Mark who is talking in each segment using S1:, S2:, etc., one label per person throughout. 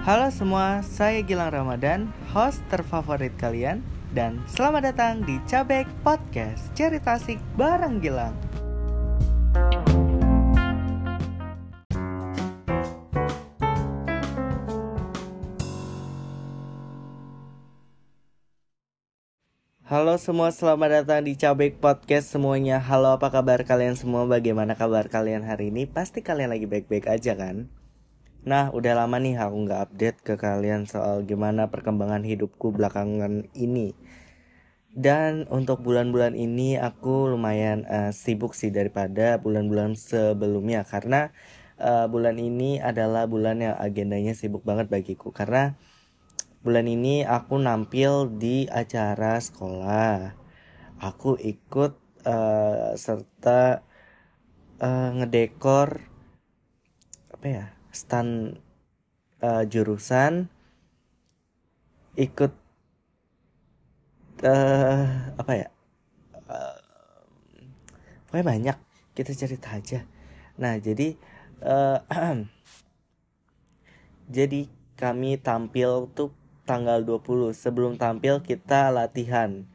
S1: Halo semua, saya Gilang Ramadan, host terfavorit kalian dan selamat datang di Cabek Podcast Cerita Asik bareng Gilang. Halo semua, selamat datang di Cabek Podcast semuanya. Halo, apa kabar kalian semua? Bagaimana kabar kalian hari ini? Pasti kalian lagi baik-baik aja kan? Nah, udah lama nih aku nggak update ke kalian soal gimana perkembangan hidupku belakangan ini. Dan untuk bulan-bulan ini aku lumayan uh, sibuk sih daripada bulan-bulan sebelumnya karena uh, bulan ini adalah bulan yang agendanya sibuk banget bagiku karena bulan ini aku nampil di acara sekolah. Aku ikut uh, serta uh, ngedekor apa ya stand uh, jurusan ikut uh, apa ya uh, pokoknya banyak. Kita cerita aja. Nah jadi uh, jadi kami tampil tuh tanggal 20 sebelum tampil kita latihan.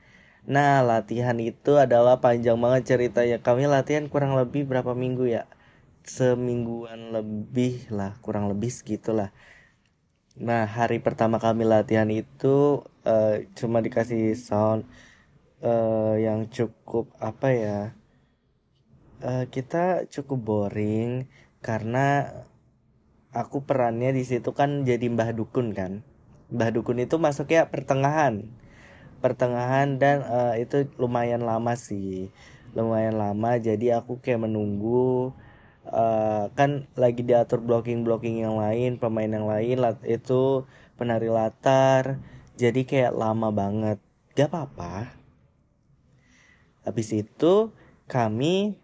S1: Nah latihan itu adalah panjang banget ceritanya. Kami latihan kurang lebih berapa minggu ya semingguan lebih lah kurang lebih segitulah. Nah hari pertama kami latihan itu uh, cuma dikasih sound uh, yang cukup apa ya uh, kita cukup boring karena aku perannya di situ kan jadi mbah dukun kan. Mbah Dukun itu masuknya pertengahan. Pertengahan dan uh, itu lumayan lama sih. Lumayan lama jadi aku kayak menunggu uh, kan lagi diatur blocking blocking yang lain pemain yang lain itu penari latar. Jadi kayak lama banget. Gak apa-apa. Habis itu kami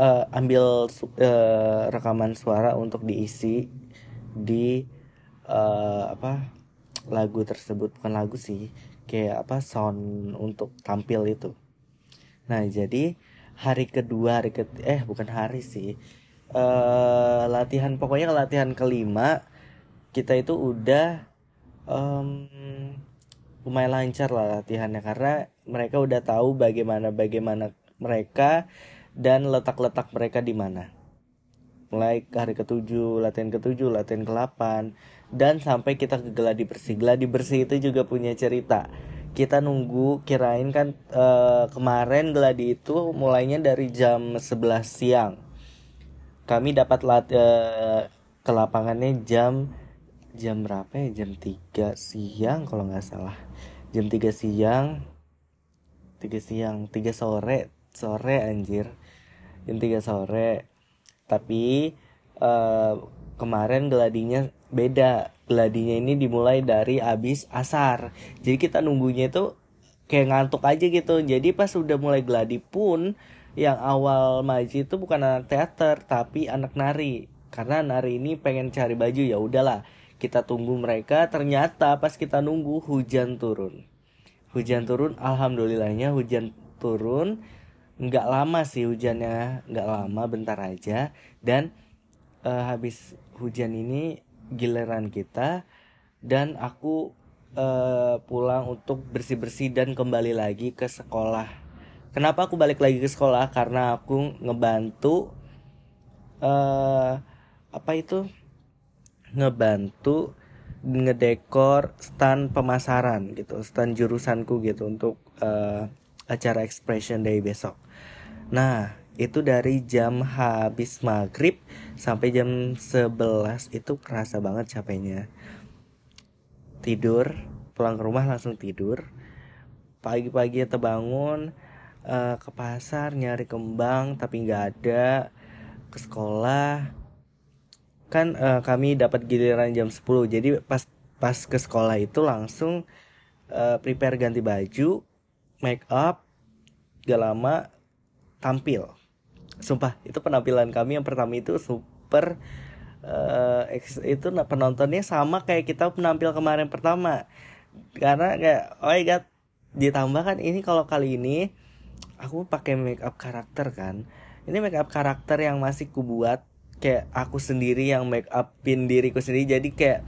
S1: uh, ambil uh, rekaman suara untuk diisi di uh, apa lagu tersebut. Bukan lagu sih kayak apa sound untuk tampil itu. Nah jadi hari kedua hari ke eh bukan hari sih. Uh, latihan pokoknya latihan kelima kita itu udah um, lumayan lancar lah latihannya. Karena mereka udah tahu bagaimana bagaimana mereka dan letak-letak mereka di mana. Mulai hari ketujuh latihan ketujuh latihan ke delapan dan sampai kita ke geladi bersih. Geladi bersih itu juga punya cerita kita nunggu kirain kan uh, kemarin geladi itu mulainya dari jam 11 siang. Kami dapat lat uh, ke lapangannya jam jam berapa ya? Jam 3 siang kalau nggak salah. Jam 3 siang 3 siang 3 sore sore anjir. Jam 3 sore. Tapi uh, kemarin geladinya beda. Gladinya ini dimulai dari abis asar. Jadi kita nunggunya itu kayak ngantuk aja gitu. Jadi pas udah mulai gladi pun yang awal maju itu bukan anak teater tapi anak nari. Karena nari ini pengen cari baju ya udahlah. Kita tunggu mereka. Ternyata pas kita nunggu hujan turun. Hujan turun alhamdulillahnya hujan turun. Nggak lama sih hujannya. Nggak lama bentar aja. Dan uh, habis hujan ini giliran kita dan aku uh, pulang untuk bersih-bersih dan kembali lagi ke sekolah. Kenapa aku balik lagi ke sekolah? Karena aku ngebantu uh, apa itu? Ngebantu ngedekor stand pemasaran gitu, stand jurusanku gitu untuk uh, acara expression day besok. Nah, itu dari jam habis maghrib sampai jam 11 itu kerasa banget capeknya. Tidur pulang ke rumah langsung tidur. Pagi-pagi terbangun uh, ke pasar nyari kembang tapi nggak ada. Ke sekolah. Kan uh, kami dapat giliran jam 10 jadi pas pas ke sekolah itu langsung uh, prepare ganti baju make up gak lama tampil sumpah itu penampilan kami yang pertama itu super uh, itu penontonnya sama kayak kita penampil kemarin pertama. Karena kayak oh my god ditambah kan ini kalau kali ini aku pakai make up karakter kan. Ini make up karakter yang masih ku buat kayak aku sendiri yang make upin diriku sendiri. Jadi kayak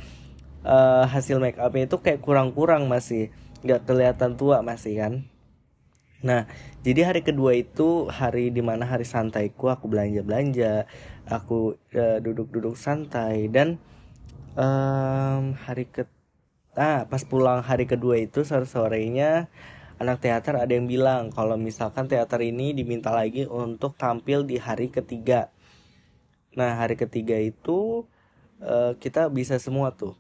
S1: uh, hasil make upnya itu kayak kurang-kurang masih. Nggak kelihatan tua masih kan Nah, jadi hari kedua itu hari di mana hari santaiku, aku belanja belanja, aku uh, duduk-duduk santai dan um, hari ke, ah pas pulang hari kedua itu sore sorenya anak teater ada yang bilang kalau misalkan teater ini diminta lagi untuk tampil di hari ketiga. Nah, hari ketiga itu uh, kita bisa semua tuh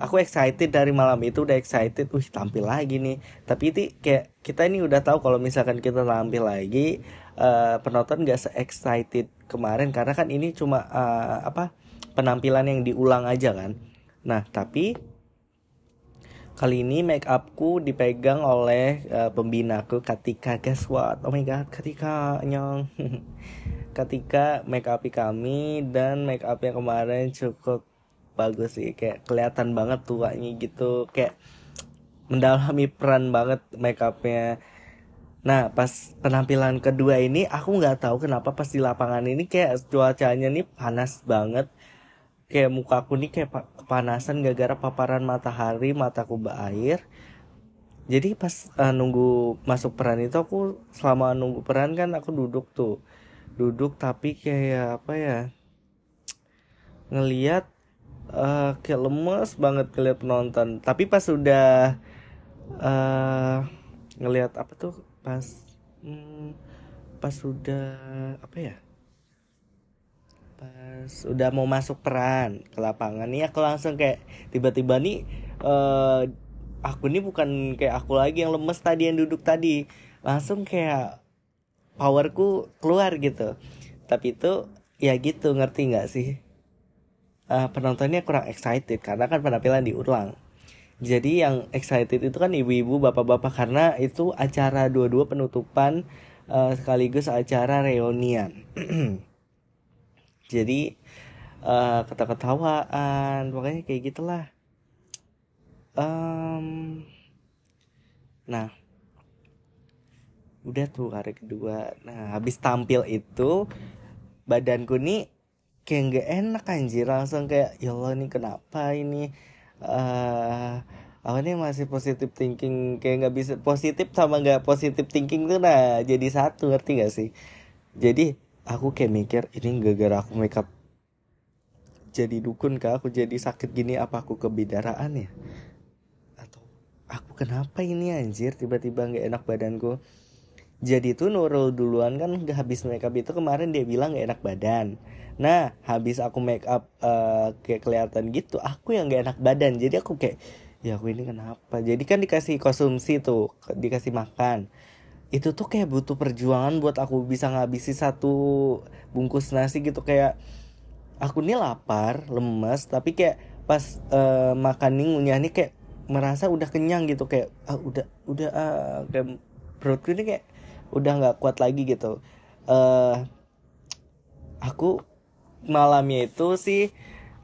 S1: aku excited dari malam itu udah excited wih tampil lagi nih. Tapi itu kayak kita ini udah tahu kalau misalkan kita tampil lagi uh, penonton gak se excited kemarin karena kan ini cuma uh, apa penampilan yang diulang aja kan. Nah tapi kali ini make upku dipegang oleh uh, pembinaku ketika guess what? Oh my god ketika nyong. Ketika make up kami dan make up yang kemarin cukup bagus sih kayak kelihatan banget tuanya gitu kayak mendalami peran banget make upnya nah pas penampilan kedua ini aku nggak tahu kenapa pas di lapangan ini kayak cuacanya nih panas banget. Kayak muka aku nih kayak kepanasan gara-gara paparan matahari mataku berair. Jadi pas uh, nunggu masuk peran itu aku selama nunggu peran kan aku duduk tuh. Duduk tapi kayak apa ya ngeliat uh, kayak lemes banget ngeliat penonton. Tapi pas sudah uh, ngelihat apa tuh? Pas hmm, pas sudah apa ya? Pas udah mau masuk peran ke lapangan nih aku langsung kayak tiba-tiba nih uh, aku nih bukan kayak aku lagi yang lemes tadi yang duduk tadi. Langsung kayak powerku keluar gitu. Tapi itu ya gitu ngerti nggak sih uh, penontonnya kurang excited karena kan penampilan diulang. Jadi yang excited itu kan ibu-ibu, bapak-bapak karena itu acara dua-dua penutupan uh, sekaligus acara reunian. Jadi uh, ketawa-ketawaan, pokoknya kayak gitulah. Um, nah, udah tuh hari kedua. Nah, habis tampil itu badanku nih kayak nggak enak anjir. Langsung kayak ya Allah ini kenapa ini? Uh, aku ini masih positif thinking? Kayak nggak bisa positif sama nggak positif thinking tuh nah jadi satu. Ngerti gak sih? Jadi aku kayak mikir ini gara-gara aku makeup jadi dukun kah? Aku jadi sakit gini apa aku kebidaraan ya? Atau aku kenapa ini anjir? Tiba-tiba nggak enak badanku jadi tuh Nurul duluan kan habis makeup itu kemarin dia bilang gak enak badan. Nah habis aku make up uh, kayak kelihatan gitu aku yang gak enak badan. Jadi aku kayak ya aku ini kenapa? Jadi kan dikasih konsumsi tuh dikasih makan. Itu tuh kayak butuh perjuangan buat aku bisa ngabisi satu bungkus nasi gitu. Kayak aku nih lapar lemes tapi kayak pas uh, makan nih ngunyah nih kayak merasa udah kenyang gitu. Kayak ah, udah udah uh, kayak perutku ini kayak udah nggak kuat lagi gitu. Uh, aku malamnya itu sih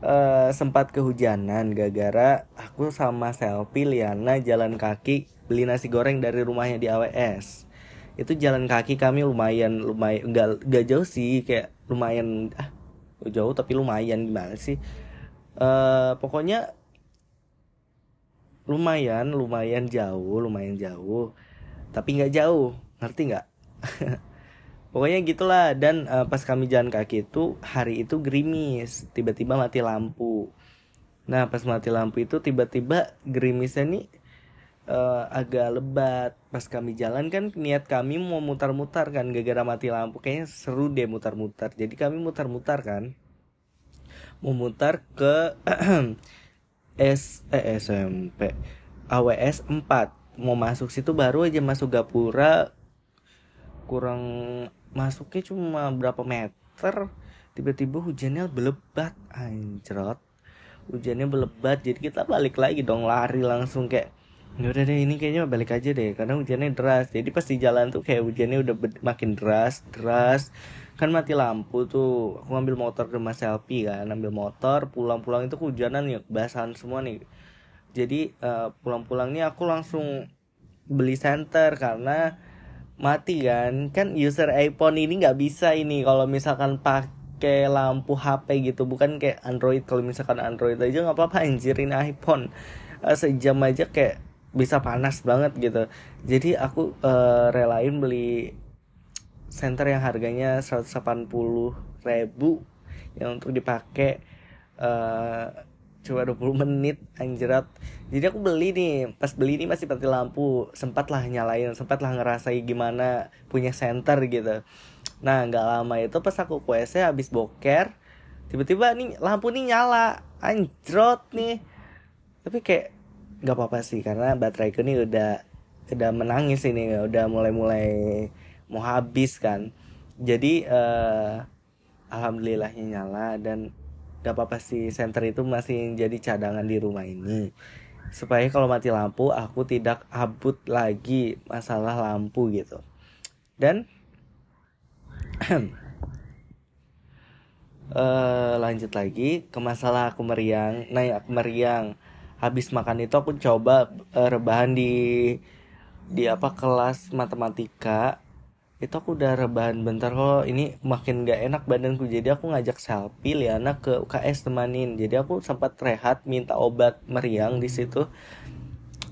S1: uh, sempat kehujanan gara-gara aku sama selfie Liana jalan kaki beli nasi goreng dari rumahnya di AWS itu jalan kaki kami lumayan lumayan enggak enggak jauh sih kayak lumayan ah jauh tapi lumayan gimana sih? Uh, pokoknya lumayan lumayan jauh lumayan jauh tapi nggak jauh ngerti nggak? Pokoknya gitulah dan uh, pas kami jalan kaki itu hari itu gerimis tiba-tiba mati lampu. Nah pas mati lampu itu tiba-tiba gerimisnya nih uh, agak lebat. Pas kami jalan kan niat kami mau mutar-mutar kan gara-gara mati lampu. Kayaknya seru deh mutar-mutar. Jadi kami mutar-mutar kan. Mau mutar ke S eh, SMP AWS 4 mau masuk situ baru aja masuk gapura kurang masuknya cuma berapa meter tiba-tiba hujannya belebat anjrot. Hujannya belebat jadi kita balik lagi dong lari langsung kayak ya udah deh ini kayaknya balik aja deh karena hujannya deras. Jadi pas di jalan tuh kayak hujannya udah makin deras deras. Kan mati lampu tuh aku ngambil motor ke mas selfie kan ambil motor pulang-pulang itu hujanan ya basahan semua nih. Jadi uh, pulang-pulang nih aku langsung beli center karena mati kan? Kan user iPhone ini nggak bisa ini kalau misalkan pak kayak lampu HP gitu. Bukan kayak Android. Kalau misalkan Android aja nggak apa-apa anjir ini iPhone. Uh, sejam aja kayak bisa panas banget gitu. Jadi aku uh, relain beli center yang harganya 180 ribu yang untuk dipakai uh, cuma 20 menit anjrat jadi aku beli nih pas beli ini masih mati lampu sempat lah nyalain sempat lah ngerasai gimana punya center gitu. Nah nggak lama itu pas aku WC habis boker tiba-tiba nih lampu nih nyala anjrot nih. Tapi kayak nggak apa-apa sih karena bateraiku nih udah udah menangis ini udah mulai-mulai mau habis kan. Jadi uh, alhamdulillahnya nyala dan gak apa-apa sih center itu masih jadi cadangan di rumah ini. Supaya kalau mati lampu aku tidak abut lagi masalah lampu gitu. Dan uh, lanjut lagi ke masalah aku meriang nah aku meriang. Habis makan itu aku coba uh, rebahan di di apa kelas matematika itu aku udah rebahan bentar kok ini makin gak enak badanku. Jadi aku ngajak selfie Liana ke UKS temanin. Jadi aku sempat rehat minta obat meriang di situ.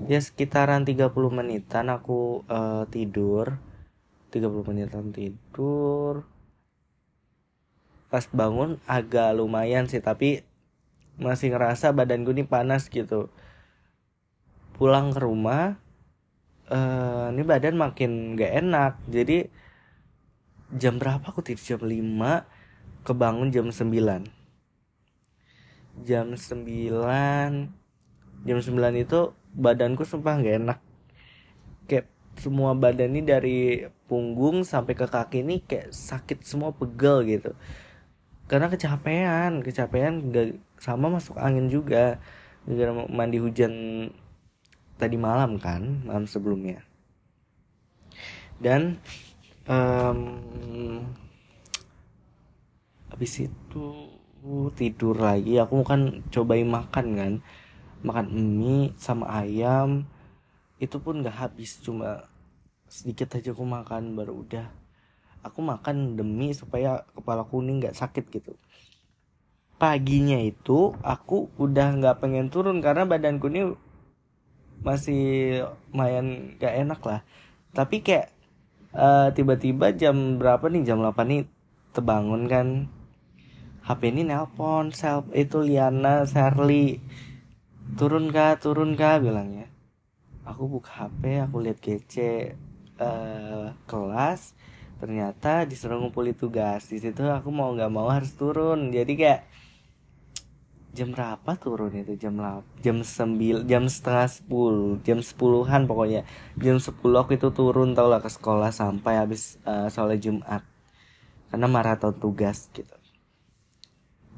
S1: Ya sekitaran 30 menitan aku uh, tidur. 30 menitan tidur. Pas bangun agak lumayan sih tapi masih ngerasa badanku ini panas gitu. Pulang ke rumah uh, ini badan makin gak enak. Jadi jam berapa aku tidur? Jam 5 kebangun jam 9 jam 9 jam 9 itu badanku sumpah gak enak. Kayak semua badan ini dari punggung sampai ke kaki ini kayak sakit semua pegel gitu. Karena kecapean kecapean gak sama masuk angin juga. Gara mandi hujan tadi malam kan malam sebelumnya. Dan um, habis itu tidur lagi aku kan cobain makan kan. Makan mie sama ayam itu pun gak habis cuma sedikit aja aku makan baru udah. Aku makan demi supaya kepala kuning gak sakit gitu. Paginya itu aku udah nggak pengen turun karena badanku ini masih lumayan gak enak lah. Tapi kayak uh, tiba-tiba jam berapa nih? Jam 8 nih terbangun kan. HP ini nelpon self itu Liana Sherly. Turun kah? Turun kah? Bilangnya aku buka HP aku lihat GC uh, kelas. Ternyata disuruh ngumpulin tugas. Di situ aku mau nggak mau harus turun. Jadi kayak jam berapa turun itu? Jam jam sembil jam setengah sepuluh jam sepuluhan pokoknya. Jam sepuluh aku itu turun tau lah ke sekolah sampai habis uh, sholat jumat. Karena maraton tugas gitu.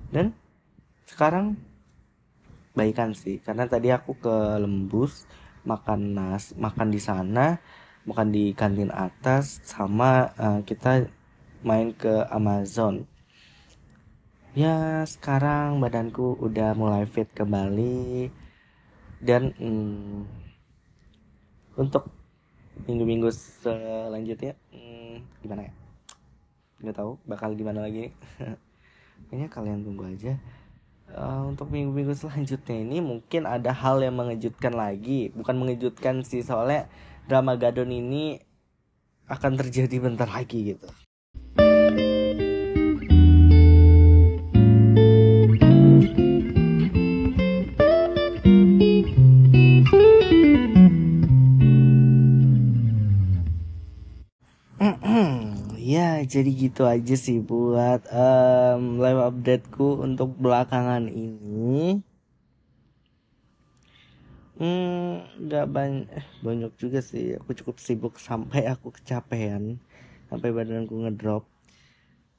S1: Dan sekarang baikan sih karena tadi aku ke lembus makan nas makan di sana makan di kantin atas sama uh, kita main ke Amazon ya sekarang badanku udah mulai fit kembali. Dan hmm, untuk minggu-minggu selanjutnya hmm, gimana ya? Nggak tahu bakal gimana lagi. Kayaknya kalian tunggu aja. Uh, untuk minggu-minggu selanjutnya ini mungkin ada hal yang mengejutkan lagi. Bukan mengejutkan sih soalnya drama Gadon ini akan terjadi bentar lagi gitu jadi gitu aja sih buat um, live updateku untuk belakangan ini. Hmm nggak banyak eh, banyak juga sih. Aku cukup sibuk sampai aku kecapean sampai badanku ngedrop.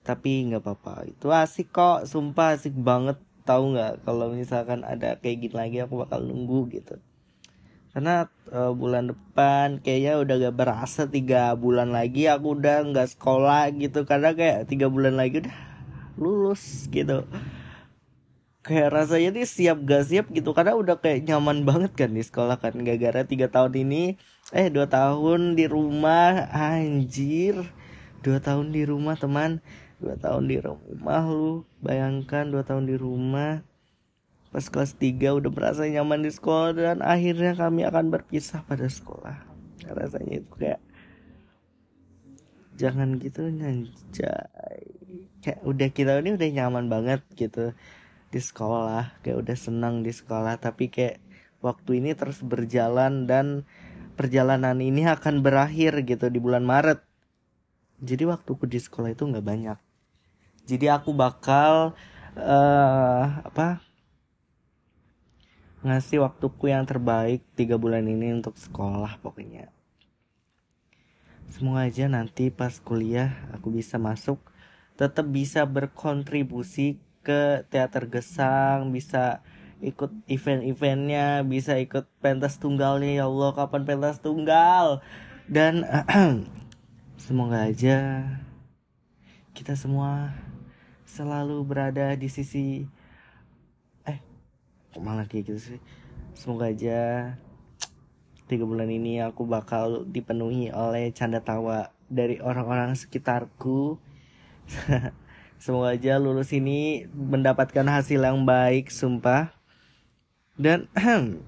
S1: Tapi nggak apa-apa. Itu asik kok sumpah asik banget. Tahu nggak kalau misalkan ada kayak gini lagi aku bakal nunggu gitu karena uh, bulan depan kayaknya udah gak berasa tiga bulan lagi aku udah nggak sekolah gitu. Karena kayak tiga bulan lagi udah lulus gitu. Kayak rasanya nih siap gak siap gitu. Karena udah kayak nyaman banget kan di sekolah kan. Gara-gara tiga tahun ini eh dua tahun di rumah. Anjir dua tahun di rumah teman. Dua tahun di rumah lu bayangkan dua tahun di rumah pas kelas 3 udah merasa nyaman di sekolah dan akhirnya kami akan berpisah pada sekolah. Rasanya itu kayak jangan gitu nyanjai kayak udah kita ini udah nyaman banget gitu di sekolah kayak udah senang di sekolah tapi kayak waktu ini terus berjalan dan perjalanan ini akan berakhir gitu di bulan Maret. Jadi waktuku di sekolah itu nggak banyak. Jadi aku bakal uh, apa ngasih waktuku yang terbaik tiga bulan ini untuk sekolah pokoknya. Semoga aja nanti pas kuliah aku bisa masuk tetap bisa berkontribusi ke teater gesang bisa ikut event-eventnya bisa ikut pentas tunggalnya. Ya Allah kapan pentas tunggal? Dan semoga aja kita semua selalu berada di sisi kok malah kayak gitu sih. Semoga aja tiga bulan ini aku bakal dipenuhi oleh canda tawa dari orang-orang sekitarku. Semoga aja lulus ini mendapatkan hasil yang baik sumpah. Dan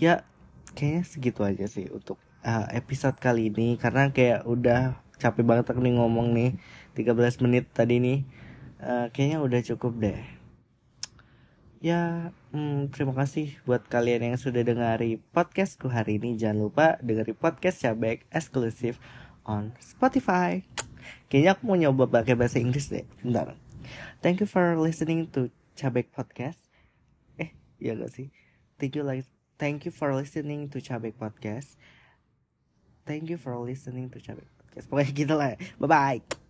S1: ya kayaknya segitu aja sih untuk uh, episode kali ini. Karena kayak udah capek banget nih ngomong nih. 13 menit tadi nih. Uh, kayaknya udah cukup deh ya hmm, terima kasih buat kalian yang sudah dengari podcastku hari ini. Jangan lupa dengari podcast Cabek eksklusif on Spotify. Kayaknya aku mau nyoba pakai bahasa Inggris deh. Bentar. Thank you for listening to Cabek podcast. Eh ya gak sih? Thank you like thank you for listening to Cabek podcast. Thank you for listening to Cabek podcast. Pokoknya gitu lah bye bye